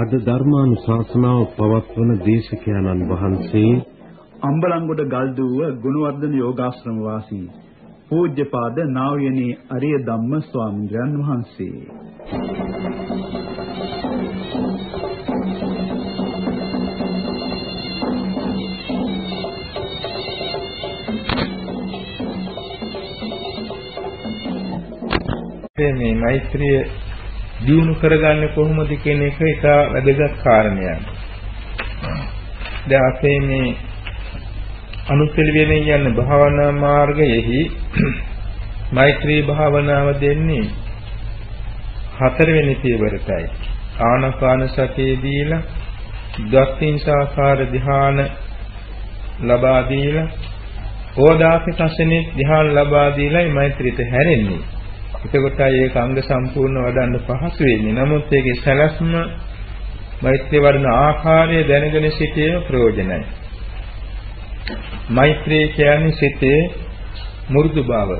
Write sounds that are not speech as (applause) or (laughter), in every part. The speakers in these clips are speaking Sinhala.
අද ධර්මානුශාසනාව පවත්වන දේශකයන්න් වහන්සේ අම්බලන්ගොඩ ගල්දුව ගුණවර්ධන යෝගාශ්‍රම වාසී පූජ්‍යපාද නා වූ යනේ අරිය ධම්ම ස්වාමීන් වහන්සේ. මේ මෛත්‍රිය දියුණු කරගන්නේ කොහොමද කියන එක ඉතා වැදගත් කාරණයක්. දැන් අපේ මේ අනුපිළිවෙලින් යන භාවනා මාර්ගයෙහි (clears throat) මෛත්‍රී භාවනාව දෙන්නේ හතරවෙනි පියවරටයි. ආනාපාන සතිය දීලා දක්ෂින්සාකාර ධ්‍යාන ලබා දීලා ඕදාපි කසනේ ධ්‍යාන ලබා දීලා මෛත්‍රියට හැරෙන්නේ. එතකොටයි ඒක අංග සම්පූර්ණ වඩන්න පහසු වෙන්නේ. නමුත් ඒකේ සැලැස්ම මෛත්‍රී වඩන ආකාරය දැනගෙන සිටීම ප්‍රයෝජනයි. මෛත්‍රී කියන්නේ සිතේ මෘදු බව.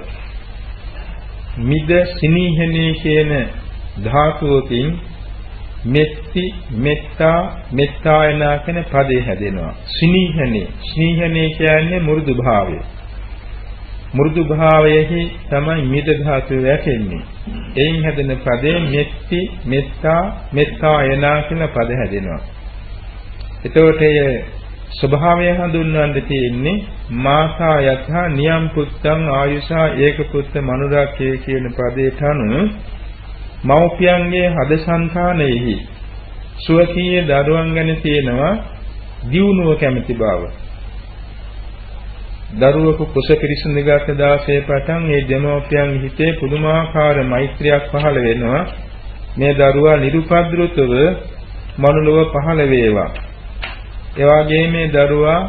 මිද සිනීහනේ කියන ධාතුවකින් මෙත්ති මෙත්තා මෙත්තායනා කියන පදේ හැදෙනවා. සිනීහනේ සිනීහනේ කියන්නේ මෘදු භාවය. මෘදු භාවයෙහි තමයි මිද ධාතුව වැටෙන්නේ. එයින් හැදෙන පදේ මෙත්ති, මෙත්තා, මෙත්තා යනා කියන පද හැදෙනවා. එතකොට එය ස්වභාවය හඳුන්වන්න තියෙන්නේ මාසා යථා නියම් පුත්තං ආයුෂා ඒක පුත්ත මනුරාක්කේ කියන පදයට අනුව මෞපියන්ගේ හදසංතානෙහි සුවකීය දරුවන් ගැන තියෙනවා දියුණුව කැමැති බව. දරුවෙකු කුස පිරිසිදුගත දාසේ පටන් මේ දෙමෝපියන් හිතේ පුදුමාකාර මෛත්‍රියක් පහළ වෙනවා. මේ දරුවා නිරුපද්‍රුතව මනුලව පහළ වේවා. එවාගේ මේ දරුවා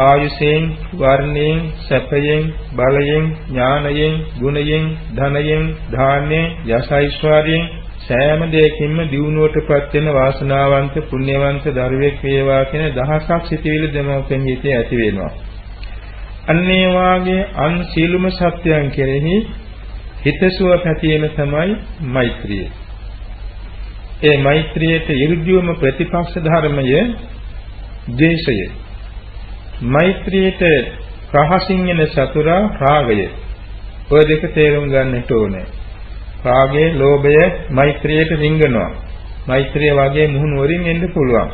ආයුෂයෙන් වර්ණයෙන් සැපයෙන් බලයෙන් ඥානයෙන් ගුණයෙන් ධනයෙන් ධාන්‍යයෙන් යසයිශ්වර්යයෙන් සෑම දෙයකින්ම දියුණුවටපත් වෙන වාසනාවන්ත පුණ්‍යවන්ත දරුවෙක් වේවා කියන දහසක් සිටිවිලි දෙමෝපියන් හිතේ ඇති වෙනවා. අන්නේ වාගේ අන් සීලුම සත්‍යයන් කෙරෙහි හිතසුව පැතීම තමයි මෛත්‍රිය. ඒ මෛත්‍රියට ඉර්ධියම ප්‍රතිපක්ෂ ධර්මය ද්වේෂය. මෛත්‍රියට රහසින් එන සතුරා රාගය. ඔය දෙක තේරුම් ගන්නට ඕනේ. රාගය, ලෝභය මෛත්‍රියට රිංගනවා. මෛත්‍රිය වගේ මුහුණු වරින් එන්න පුළුවන්.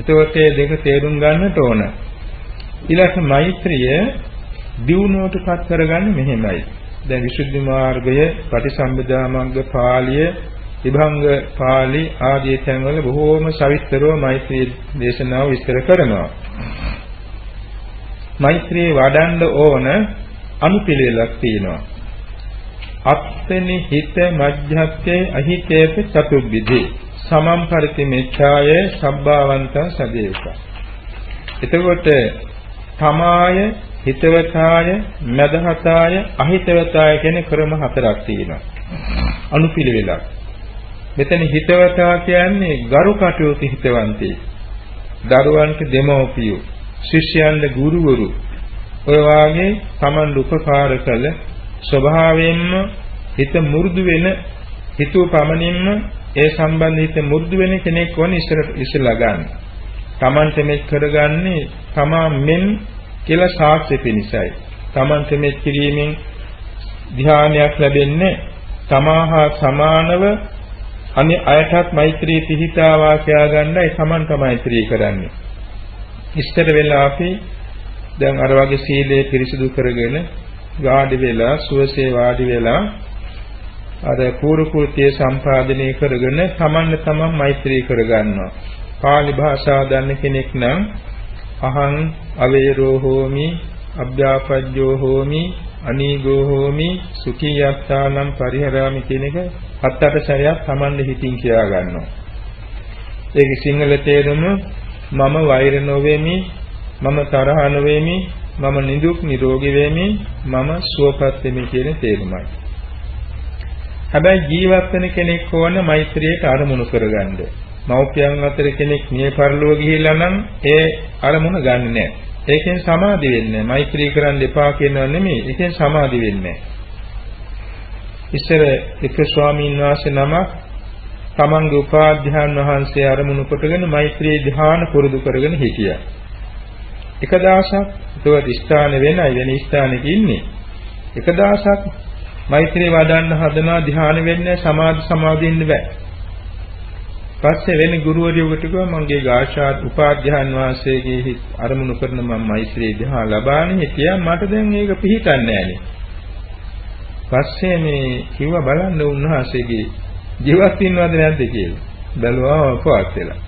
එතකොට මේ දෙක තේරුම් ගන්නට ඕනේ. ඊළඟ මෛත්‍රිය දියුණුවටපත් කරගන්නේ මෙහෙමයි. දැන් විසුද්ධි මාර්ගය, පටිසම්භිදා මග්ග පාළිය, විභංග පාළි ආදී තැන්වල බොහෝම සවිස්තරව මෛත්‍රී දේශනාව විස්තර කරනවා. මෛත්‍රී වඩන්න ඕන අනුපිළිවෙලක් තියෙනවා. අත්තනි හිත මජ්ජත්තේ අහිතේත චතුබ්බිදේ සමම් පරිතිමෙච්ඡාය සබ්බාවන්ත සදේවක. එතකොට තමාය හිතවතාය මදහතාය අහිතවතාය කියන ක්‍රම හතරක් තියෙනවා. අනුපිළිවෙලක්. මෙතන හිතවතා කියන්නේ ගරු කටයුතු හිතවන්තේ දරුවන්ට දෙමව්පියෝ ශිෂ්‍යයන්ට ගුරුවරු. ඔය වාගේ Taman උපකාර කළ ස්වභාවයෙන්ම හිත මු르දු වෙන හිතුව පමණින්ම ඒ සම්බන්ධ හිත මු르දු වෙන කෙනෙක් වන ඉස්සර ඉස්සලා ගන්න. Tamante මේ කරගන්නේ තමා මෙන් කියලා සාක්ෂි පිණිසයි. Tamante මේ කිරීමෙන් ධ්‍යානයක් ලැබෙන්නේ තමාහා සමානව අනි අයටත් මෛත්‍රී පිහිටාවා කියා ගන්නයි Tamanta මෛත්‍රී කරන්නේ. ඉස්තර වෙලා අපි දැන් අර වගේ සීලය පිරිසිදු කරගෙන වාඩි වෙලා සුවසේ වාඩි වෙලා අර පූර්ව කෘත්‍ය සම්පාදනය කරගෙන තමන්න තමන් මෛත්‍රී කරගන්නවා. පාලි භාෂාව දන්න කෙනෙක් නම් අහං අවේරෝ හෝමි අභ්‍යාපජ්ජෝ හෝමි අනීගෝ හෝමි සුඛී යත්තානම් පරිහරාමි කියන එක හත් අට සැරයක් Tamande හිතින් කියා ගන්නවා. ඒකේ සිංහල තේරුම මම වෛර නොවේමි මම තරහ නොවේමි මම නිදුක් නිරෝගී වෙමි මම සුවපත් වෙමි කියන තේරුමයි. හැබැයි ජීවත් වෙන කෙනෙක් ඕන මෛත්‍රියට අරමුණු කරගන්න. මව්පියන් අතර කෙනෙක් මිය පරලොව ගිහිල්ලා නම් ඒ අරමුණ ගන්නෙ නැහැ. ඒකෙන් සමාධි වෙන්නේ මෛත්‍රී කරන්න එපා කියනවා නෙමෙයි. ඒකෙන් සමාධි වෙන්නේ ඉස්සර එක ස්වාමීන් වහන්සේ නමක් තමන්ගේ උපාධ්‍යාන වහන්සේ අරමුණු කොටගෙන මෛත්‍රී ධ්‍යාන පුරුදු කරගෙන හිටියා. එක දවසක් ඒවත් ස්ථාන වෙනයි වෙන ස්ථානෙක ඉන්නේ. එක දවසක් මෛත්‍රී වඩන්න හදනවා ධ්‍යාන වෙන්නේ සමාධි සමාධින්න බෑ. පස්සේ වෙන ගුරුවරයෙකුට කිව්වා මගේ ගාශාත් උපාධ්‍යාන වාසයේගේ අරමුණු කරන මම මෛත්‍රී ධ්‍යාන ලබානේ හිටියා මට දැන් ඒක පිළිහිටන්නේ නෑනේ. පස්සේ මේ කිව්වා බලන්න උන්වහන්සේගේ ජීවත් වෙනවද නැද්ද කියලා. බැලුවා අපවත් වෙලා.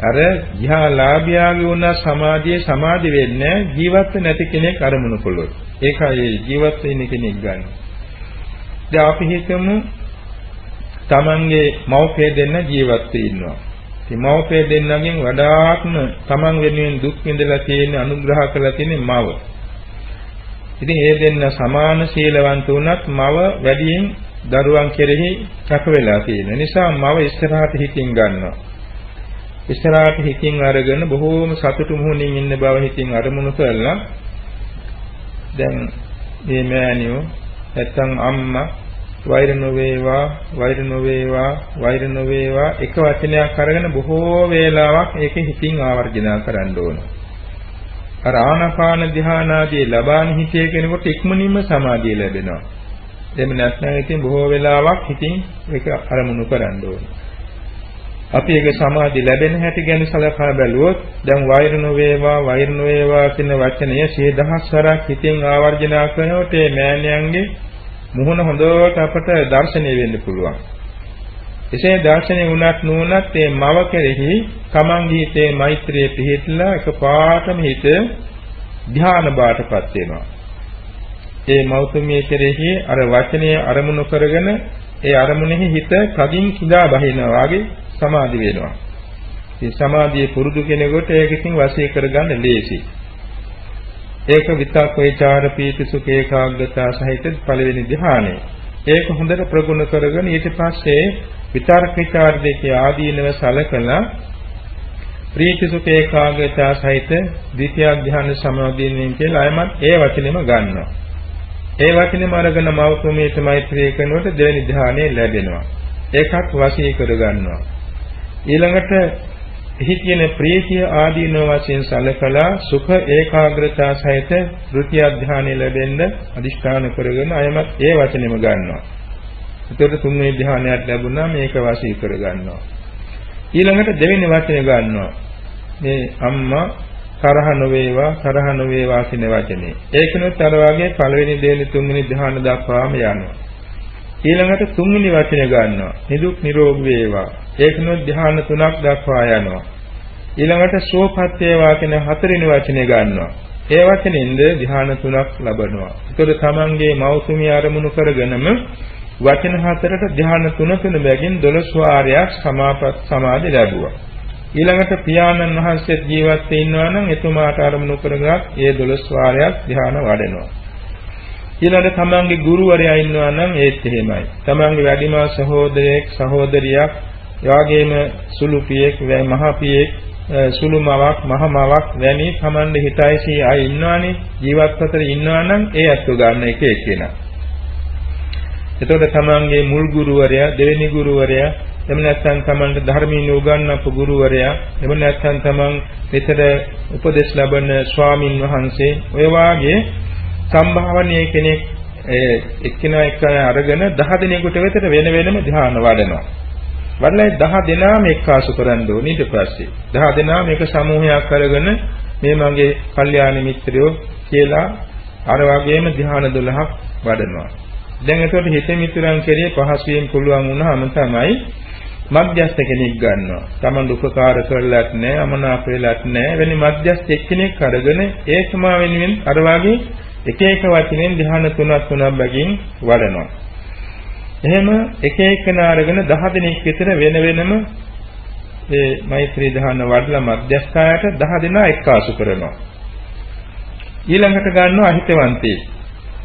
අර ධ්‍යාලාභියාගේ වුණ සමාධියේ සමාධි වෙන්නේ ජීවත් නැති කෙනෙක් අරමුණු කළොත්. ඒකයි ජීවත් වෙන්න කෙනෙක් ගන්න. දැන් අපි හිතමු තමන්ගේ මව්පිය දෙන්න ජීවත් වෙ ඉන්නවා. ඉතින් මව්පිය දෙන්නගෙන් වඩාත්ම තමන් වෙනුවෙන් දුක් විඳලා තියෙන අනුග්‍රහ කරලා තියෙන මව. ඉතින් ඒ දෙන්න සමාන සීලවන්ත වුණත් මව වැඩියෙන් දරුවන් කෙරෙහි කැප වෙලා තියෙන නිසා මව ඉස්සරහට හිතින් ගන්නවා. ඉස්සරහට හිතින් අරගෙන බොහෝම සතුටු මුහුණින් ඉන්න බව හිතින් අරමුණු කරලා දැන් මේ මෑණියෝ නැත්තම් අම්මා වෛර නොවේවා වෛර නොවේවා වෛර නොවේවා එක වචනයක් අරගෙන බොහෝ වේලාවක් ඒකේ හිතින් ආවර්ජනා කරන්න ඕන. අර ආනාපාන ධානාදී ලබාන හිතේ කෙනෙකුට ඉක්මනින්ම සමාධිය ලැබෙනවා. එහෙම නැත්නම් ඉතින් බොහෝ වෙලාවක් හිතින් ඒක අරමුණු කරන්න ඕනේ. අපි ඒක සමාධි ලැබෙන හැටි ගැන සලකා බැලුවොත් දැන් වෛර නොවේවා වෛර නොවේවා කියන වචනය 10000 වරක් හිතෙන් ආවර්ජනා කරනකොට මේ මෑණියන්ගේ මුහුණ හොඳට අපට දැర్శණය වෙන්න පුළුවන්. එසේ දැర్శණය වුණත් නුනත් මේ මව කෙරෙහි තමන්ගේ හිතේ මෛත්‍රිය පිහිටලා එකපාරටම හිත ධාන බාටපත් වෙනවා. ඒ මෞතුමිය කෙරෙහි අර වචනය අරමුණු කරගෙන ඒ අරමුණෙහි හිත කඩින් කිඳා බහිනවා වගේ සමාධි වෙනවා. මේ සමාධියේ පුරුදු කෙනෙකුට ඒක ඉතින් වශී කරගන්න ලේසියි. ඒක විතක් වේචාර පීති සුඛ ඒකාග්‍රතාව සහිත පළවෙනි ධ්‍යානය. ඒක හොඳට ප්‍රගුණ කරගෙන ඊට පස්සේ විතර්ක විචාර දෙකේ ආදීනව සලකලා ප්‍රීති සුඛ ඒකාග්‍රතාව සහිත ද්විතිය ධ්‍යාන සමාධියෙන් කියලා අයමත් ඒ වචනේම ගන්නවා. ඒ වචනේම අරගෙන මෞතුමීට මෛත්‍රී කරනකොට දෙවෙනි ධ්‍යානෙ ලැබෙනවා. ඒකත් වශී කර ගන්නවා. ඊළඟට එහි තියෙන ප්‍රීතිය ආදීන වශයෙන් සලකලා සුඛ ඒකාග්‍රතාව සහිත ဒုတိ ය ධ්‍යානෙ ලැබෙන්න අදිෂ්ඨාන කරගෙන අයමත් ඒ වචනේම ගන්නවා. එතකොට තුන්වෙනි ධ්‍යානයක් ලැබුණා මේක වශී කර ගන්නවා. ඊළඟට දෙවෙනි වචනේ ගන්නවා. මේ අම්මා තරහ නොවේවා තරහ නොවේවා කියන වචනේ. ඒකනොත් අර වගේ පළවෙනි දෙවෙනි තුන්වෙනි ධ්‍යාන දක්වාම යනවා. ඊළඟට තුන්වෙනි වචනේ ගන්නවා. නිදුක් නිරෝගී වේවා. ඒකනොත් ධ්‍යාන තුනක් දක්වා යනවා. ඊළඟට සෝපත් වේවා කියන හතරවෙනි වචනේ ගන්නවා. ඒ වචනින්ද ධ්‍යාන තුනක් ලබනවා. ඒතකොට තමන්ගේ මෞතුමිය අරමුණු කරගෙනම වචන හතරට ධ්‍යාන තුන තුන බැගින් 12 වාරයක් සමාපත් සමාධි ලැබුවා. ඊළඟට පියාණන් වහන්සේ ජීවත් වෙ ඉන්නවා නම් එතුමාට අරමුණු කරගත් ඒ 12 වාරයක් ධ්‍යාන වඩනවා. ඊළඟට තමන්ගේ ගුරුවරයා ඉන්නවා නම් ඒත් එහෙමයි. තමන්ගේ වැඩිමහල් සහෝදරයෙක් සහෝදරියක් එවාගේම සුළු පියෙක් වැයි මහ පියෙක් සුළු මවක් මහ මවක් වැනි තමන්ගේ හිතයිසී අය ඉන්නවනේ ජීවත් අතර ඉන්නවා නම් ඒ අත්ව ගන්න එක එක්කෙනා. එතකොට තමන්ගේ මුල් ගුරුවරයා දෙවෙනි ගුරුවරයා එහෙම නැත්නම් තමන්ට ධර්මීය උගන්වපු ගුරුවරයා එහෙම නැත්නම් තමන් විතර උපදෙස් ලබන ස්වාමින් වහන්සේ ඔය වාගේ සම්භාවනීය කෙනෙක් ඒ එක්කිනා එක්කන අරගෙන 10 දිනකට විතර වෙන වෙනම ධ්‍යාන වඩනවා. වඩලා 10 දෙනාම එක්කාසු කරන්න ඕනේ ඊට පස්සේ. 10 දෙනාම එක සමූහයක් අරගෙන මේ මගේ කල්යාණ මිත්‍රයෝ කියලා අර වගේම ධ්‍යාන 12ක් වඩනවා. දැන් එතකොට හිත මිතුරන් කෙරේ පහසුවෙන් පුළුවන් වුණාම තමයි මධ්‍යස්ථ කෙනෙක් ගන්නවා. Taman උපකාර කරලත් නැහැ, අමනාප වෙලත් නැහැ. වෙන මධ්‍යස්ථ එක්කෙනෙක් අරගෙන ඒ සමා වෙනුවෙන් අර වගේ එක එක වචනෙන් ධ්‍යාන තුනක් තුනක් බැගින් වඩනවා. එහෙම එක එකන අරගෙන 10 දිනක් විතර වෙන වෙනම ඒ මෛත්‍රී ධ්‍යාන වඩලා මධ්‍යස්ථායට 10 දිනා එක්කාසු කරනවා. ඊළඟට ගන්නවා අහිතවන්තේ.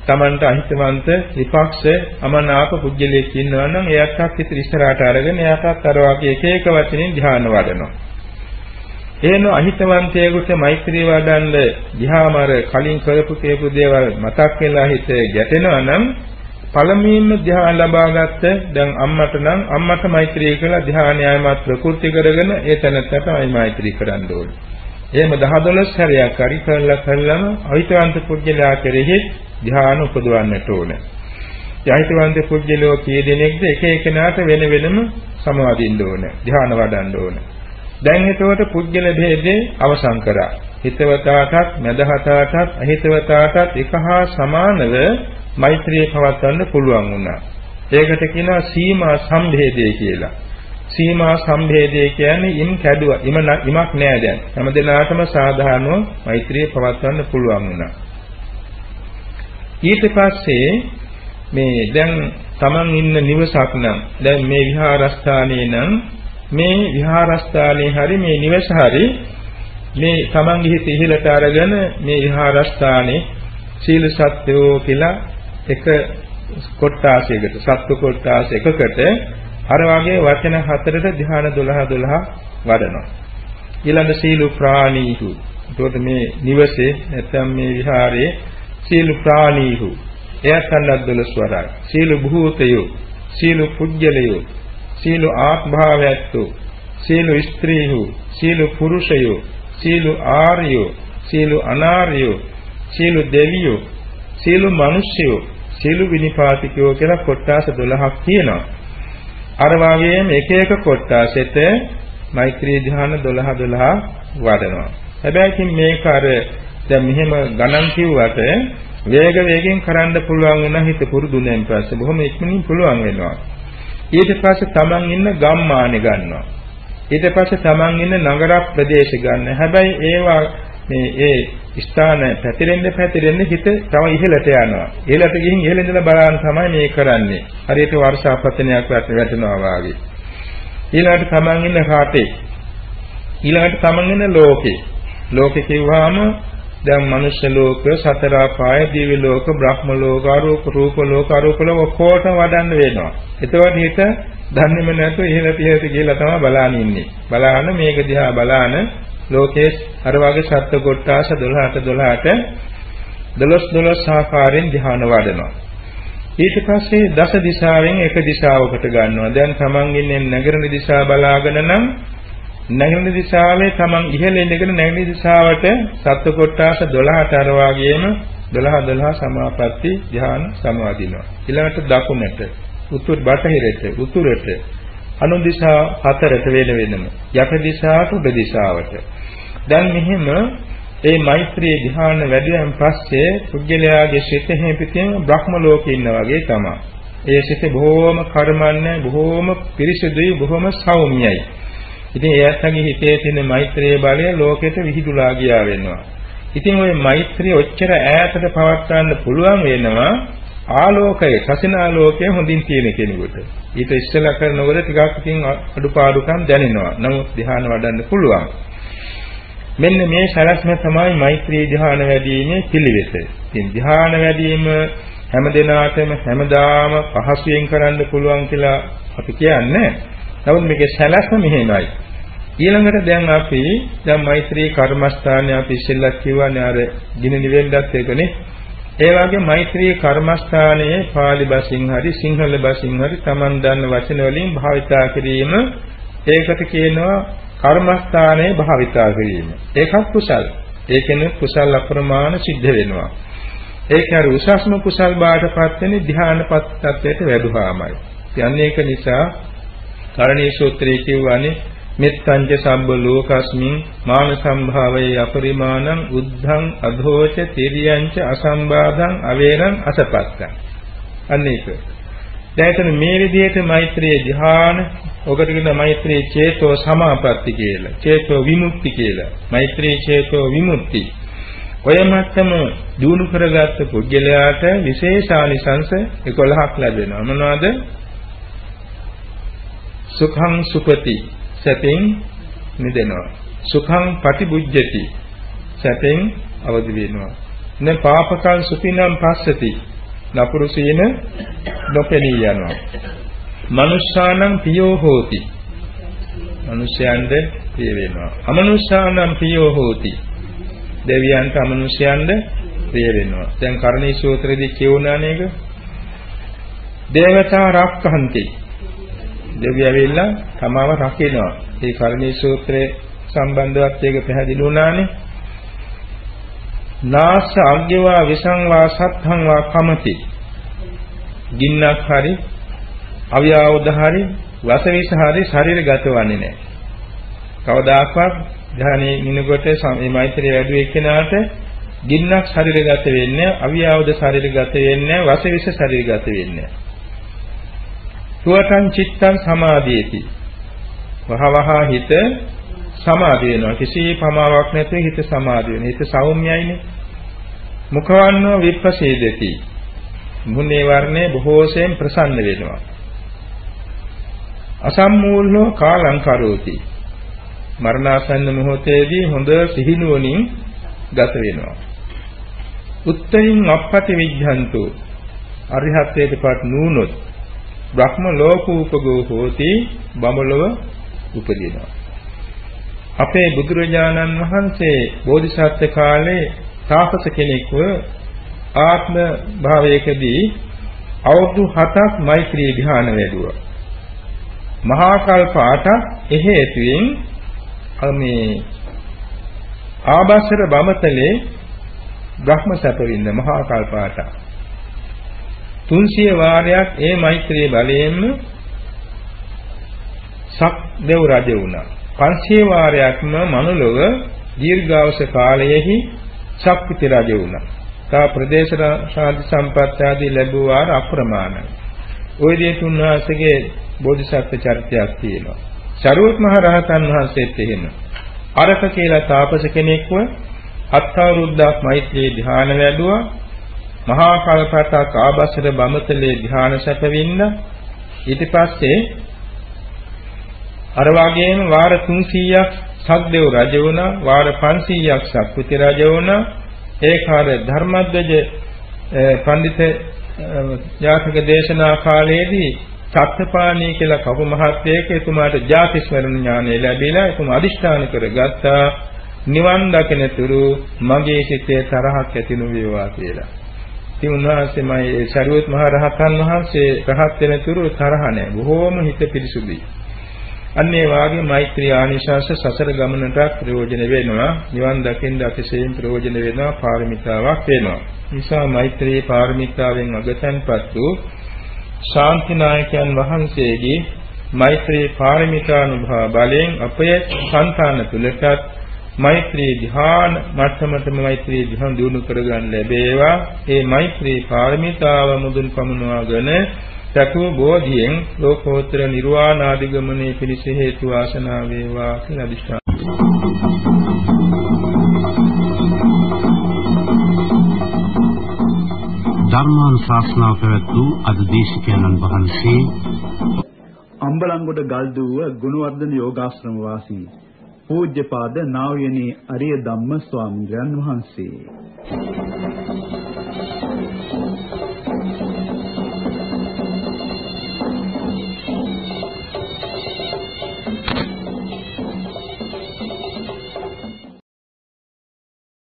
Tamanට අහිතවන්ත විපක්ෂ අමනාප පුජ්‍යලයක් ඉන්නවා නම් එයාටත් ඉතින් ඉස්සරහට අරගෙන එයාටත් අර වගේ එක එක වචනෙන් ධ්‍යාන වඩනවා. එහෙම අහිතවන්තයෙකුට මෛත්‍රී වඩන්න ගියාම අර කලින් කරපු කේපු දේවල් මතක් වෙලා හිත ගැටෙනවා නම් පළමුවෙන්ම ධ්‍යාන ලබාගත්ත දැන් අම්මට නම් අම්මට මෛත්‍රී කළා ධ්‍යානයයිමත් ප්‍රකෘති කරගෙන ඒ තැනත්තටයි මෛත්‍රී කරන්න ඕනේ. එහෙම 10 12 හැරයක් හරි කරලා කරලම අවිතවන්ත පුජ්‍යලයා කෙරෙහි ධ්‍යාන උපදවන්නට ඕනේ. යහිතවන්ත පුජ්‍යලෝ කී දෙනෙක්ද එක එකනාට වෙන වෙනම සමාදින්න ඕනේ. ධ්‍යාන වඩන්න ඕනේ. දැන් එතකොට පුජ්‍යල භේදේ අවසන් කරා. හිතවතාටත් මදහතාටත් අහිතවතාටත් එක හා සමානව මෛත්‍රිය පවත්වන්න පුළුවන් වුණා. ඒකට කියනවා සීමා සම්භේදය කියලා. සීමා සම්භේදය කියන්නේ ඉම් කැඩුවා. ඉම ඉමක් නෑ දැන්. හැම දිනාටම සාධාරණව මෛත්‍රිය පවත්වන්න පුළුවන් වුණා. ඊට පස්සේ මේ දැන් Taman ඉන්න නිවසක් නම් දැන් මේ විහාරස්ථානයේ නම් මේ විහාරස්ථානයේ හරි මේ නිවස හරි මේ Tamanගේ හිත ඉහළට අරගෙන මේ විහාරස්ථානයේ සීල සත්‍යෝ කියලා එක කොට්ටාසයකට සත්ව කොට්ටාස එකකට අර වගේ වචන හතරට ධ්‍යාන 12 12 වඩනවා. ඊළඟ සීල ප්‍රාණීහු. එතකොට මේ නිවසේ නැත්නම් මේ විහාරයේ සීල ප්‍රාණීහු. එයත් අන්නත් 12 වරයි. සීල භූතයෝ, සීල පුජ්‍යලයෝ, සීල ආත්භාවයත්තු, සීල ස්ත්‍රීහු, සීල පුරුෂයෝ, සීල ආර්යෝ, සීල අනාර්යෝ, සීල දෙවියෝ, සීල මිනිස්යෝ සීළු විනිපාතිකයෝ කියලා කොට්ටාස 12ක් තියෙනවා. අර වාගේම එක එක කොට්ටාසෙට මෛත්‍රී ධ්‍යාන 12 12 වඩනවා. හැබැයි ඉතින් මේක අර දැන් මෙහෙම ගණන් කිව්වට වේග වේගෙන් කරන්න පුළුවන් වුණා හිත පුරුදුනෙන් පස්සේ බොහොම ඉක්මනින් පුළුවන් වෙනවා. ඊට පස්සේ Taman ඉන්න ගම්මානේ ගන්නවා. ඊට පස්සේ Taman ඉන්න නගර ප්‍රදේශ ගන්න. හැබැයි ඒවා මේ ඒ ස්ථාන පැතිරෙන්න පැතිරෙන්න හිත තව ඉහළට යනවා. ඉහළට ගිහින් ඉහළ ඉඳලා බලන්න තමයි මේ කරන්නේ. හරියට වර්ෂාපතනයක් වැටෙනවා වාගේ. ඊළඟට තමන් ඉන්න රටේ ඊළඟට තමන් ඉන්න ලෝකේ. ලෝකේ කිව්වහම දැන් මනුෂ්‍ය ලෝක, සතර ආපාය, දිව්‍ය ලෝක, බ්‍රහ්ම ලෝක, අරූප රූප ලෝක, අරූප ලෝක ඔක්කොටම වඩන්න වෙනවා. එතකොට හිත දන්නේම නැතුව ඉහළට ඉහළට ගිහලා තමයි බලාන ඉන්නේ. බලාන මේක දිහා බලාන ලෝකයේ අර වගේ සත්ත්ව කොටාස 12ට 12ට 12 12 ආකාරයෙන් ධ්‍යාන වඩනවා. ඊට පස්සේ දස දිශාවෙන් එක දිශාවකට ගන්නවා. දැන් තමන් ඉන්නේ නැගරණ දිශා බලාගෙන නම් නැගරණ දිශාවේ තමන් ඉහළ ඉඳගෙන නැගරණ දිශාවට සත්ත්ව කොටාස 12ට අර වගේම 12 12 සමාපatti ධ්‍යාන සමාදිනවා. ඊළඟට දකුණට උතුරු බටහිරට උතුරට අනු දිශා හතරට වෙන වෙනම යට දිශාවට උඩ දිශාවට දැන් මෙහෙම ඒ මෛත්‍රී ධ්‍යාන වැඩියෙන් පස්සේ පුජ්‍යලයාගේ සිත හැපිටින් බ්‍රහ්ම ලෝකේ ඉන්න වගේ තමයි. ඒ සිත බොහෝම කර්මන්නේ බොහෝම පිරිසුදුයි බොහෝම සෞම්‍යයි. ඉතින් එයාටගේ හිතේ තියෙන මෛත්‍රී බලය ලෝකෙට විහිදුලා ගියා වෙනවා. ඉතින් ওই මෛත්‍රිය ඔච්චර ඈතට පවත්වන්න පුළුවන් වෙනවා ආලෝකයේ සසිනාලෝකයේ හොඳින් තියෙන කෙනෙකුට. ඊට ඉස්සෙල්ලා කරනකොට ටිකක් ඉතින් අඩුපාඩුකම් දැනෙනවා. නමුත් ධ්‍යාන වඩන්න පුළුවන්. මෙන්න මේ සලස්ම තමයි මෛත්‍රී ධ්‍යාන වැඩිීමේ පිළිවෙත. ඉතින් ධ්‍යාන වැඩිම හැම දිනාටම හැමදාම පහසුවෙන් කරන්න පුළුවන් කියලා අපි කියන්නේ. නමුත් මේකේ සලස්ම මෙහෙමයි. ඊළඟට දැන් අපි දැන් මෛත්‍රී කර්මස්ථානය අපි ඉස්සෙල්ලා කියවනේ අර ගිනි නිවෙන්නත් එකනේ. ඒ වගේ මෛත්‍රී කර්මස්ථානයේ pāli බසින් හරි සිංහල බසින් හරි Taman දන්න වචන වලින් භාවිතා කිරීම ඒකට කියනවා කර්මස්ථානයේ භාවිතා කිරීම. ඒකත් කුසල්. ඒකෙන කුසල් අප්‍රමාණ සිද්ධ වෙනවා. ඒක අර උසස්ම කුසල් බාටපත් වෙන්නේ ධ්‍යානපත් තත්වයට වැඩුවාමයි. යන්නේ ඒක නිසා කරණීය සූත්‍රයේ කියවනේ මෙත්තංච සම්බ ලෝකස්මින් මාන සම්භාවයේ අපරිමාණං උද්ධං අධෝච තිරියංච අසම්බාධං අවේරං අසපත්තං. අන්න ඒක. දැන් මේ විදිහට මෛත්‍රී ධ්‍යාන ඔකට කියන මෛත්‍රී චේතෝ සමාපatti කියලා. චේතෝ විමුක්ති කියලා. මෛත්‍රී චේතෝ විමුක්ති. ඔය මත්තම දිනු කරගත්ත පුද්ගලයාට විශේෂානිසංස 11ක් ලැබෙනවා. මොනවද? සුඛං සුපති සැපෙන් මිදෙනවා. සුඛං පටිබුජ්ජති සැපෙන් අවදි වෙනවා. න පාපකං සුපිනම් පස්සති නපුරු සීන නොපෙනී යනවා. මනුෂ්‍යානම් පියෝ හෝති. මනුෂ්‍යයන්ද ප්‍රිය වෙනවා. අමනුෂ්‍යානම් පියෝ හෝති. දෙවියන්ට අමනුෂ්‍යයන්ද ප්‍රිය වෙනවා. දැන් කරණී සූත්‍රයේදී කියුණා නේද? දේවතා රක්ඛන්ති. දෙවියෝ ඇවිල්ලා තමාව රකිනවා. ඒ කර්ණී සූත්‍රයේ සම්බන්ධවත් ඒක පැහැදිලි වුණානේ. නාස අග්ගවා විසංවා සත්හං වා කමති. ගින්නක් හරි අවියාවුද හරි වසවිස හරි ශරීරගත වන්නේ නැහැ. කවදාකවත් ධානයේ නිනකොට මේ මෛත්‍රිය වැඩි එක්කෙනාට ගින්නක් ශරීරගත වෙන්නේ අවියාවුද ශරීරගත වෙන්නේ වසවිස ශරීරගත වෙන්නේ සුවතං චිත්තං සමාධියති. වහවහ හිත සමාධිය වෙනවා. කිසි පමාවක් නැතුව හිත සමාධිය වෙනවා. හිත සෞම්‍යයිනේ. මුඛවන්නෝ විප්පසේදති. මුන්නේ වර්ණේ බොහෝසෙන් ප්‍රසන්න වෙනවා. අසම්මූලෝ කාලං කරෝති. මරණාසන්න මොහොතේදී හොඳ සිහිනුවණින් ගත වෙනවා. උත්තරින් අපපති විඥන්තු අරිහත්ත්වයටපත් නුනොත් බ්‍රහ්ම ලෝකූපගෝ හෝති බඹලව උපදිනවා අපේ බුදුරජාණන් වහන්සේ බෝධිසත්ව කාලේ තාපස කෙනෙක්ව ආත්ම භාවයකදී අවුරුදු 7ක් මෛත්‍රී ධ්‍යාන වැඩුවා. මහා කල්ප 8ක් එහෙතුවෙන් මේ ආභාසර බමතලේ බ්‍රහ්ම සැප විඳ මහා කල්ප 8ක්. 300 වාරයක් ඒ මෛත්‍රී බලයෙන්ම සක් දෙව් රජ වුණා. 500 වාරයක්ම මනුලොව දීර්ඝාස කාලයෙහි ශක්තිති රජ වුණා. තා ප්‍රදේශ ශාන්ති සම්පත් ආදී ලැබුවා අප්‍රමාණයි. ওই විදිහට උන්වහන්සේගේ බෝධිසත්ව චරිතයක් තියෙනවා. සරුවත් මහ රහතන් වහන්සේත් එහෙම. අරක කියලා තාපස කෙනෙක්ව අත්වරුද්දක් මෛත්‍රී ධ්‍යාන වැඩුවා. මහා කල්පතක් ආබස්සර බමතලේ ධ්‍යාන සැපවින්න ඊට පස්සේ අර වගේම වාර 300ක් සක්දෙව් රජ වුණා වාර 500ක් සක්විති රජ වුණා ඒකාර ධර්මද්වජ පඬිත ජාතක දේශනා කාලයේදී සත්‍යපාණී කියලා කවු මහත්යෙක් එතුමාට ජාතිස්මරණ ඥානය ලැබිලා එතුමා අදිෂ්ඨාන කරගත්තා නිවන් දකිනතුරු මගේ සිතේ තරහක් ඇති නොවේවා කියලා. ඉතින් උන්වහන්සේමයි සරියොත් මහ රහතන් වහන්සේ රහත් වෙනතුරු තරහ නැහැ. බොහෝම හිත පිරිසුදුයි. අන්න ඒ වාගේ මෛත්‍රී ආනිශාස සසර ගමනට ප්‍රයෝජන වෙනවා නිවන් දකින්න අතිශයින් ප්‍රයෝජන වෙනවා පාරමිතාවක් වෙනවා නිසා මෛත්‍රී පාරමිතාවෙන් අගතන්පත් වූ ශාන්තිනායකයන් වහන්සේගේ මෛත්‍රී පාරමිතානුභව බලයෙන් අපේ సంతාන තුලටත් මෛත්‍රී ධ්‍යාන මට්ටමටම මෛත්‍රී ධ්‍යාන දිනු කරගන්න ලැබේවා ඒ මෛත්‍රී පාරමිතාව මුදුන් පමුණවාගෙන චතු බෝධියෙන් ලෝකෝත්තර නිර්වාණ ආදි ගමනේ පිණිස හේතු වාසනා වේවා කියලා අදිෂ්ඨාන. ධර්මානුශාසනාව පැවැත් වූ අද දේශකයන්න් වහන්සේ අම්බලන්ගොඩ ගල්දුව ගුණවර්ධන යෝගාශ්‍රම වාසී පූජ්‍යපාද නා වූ යනි අරිය ධම්ම ස්වාමීන් වහන්සේ.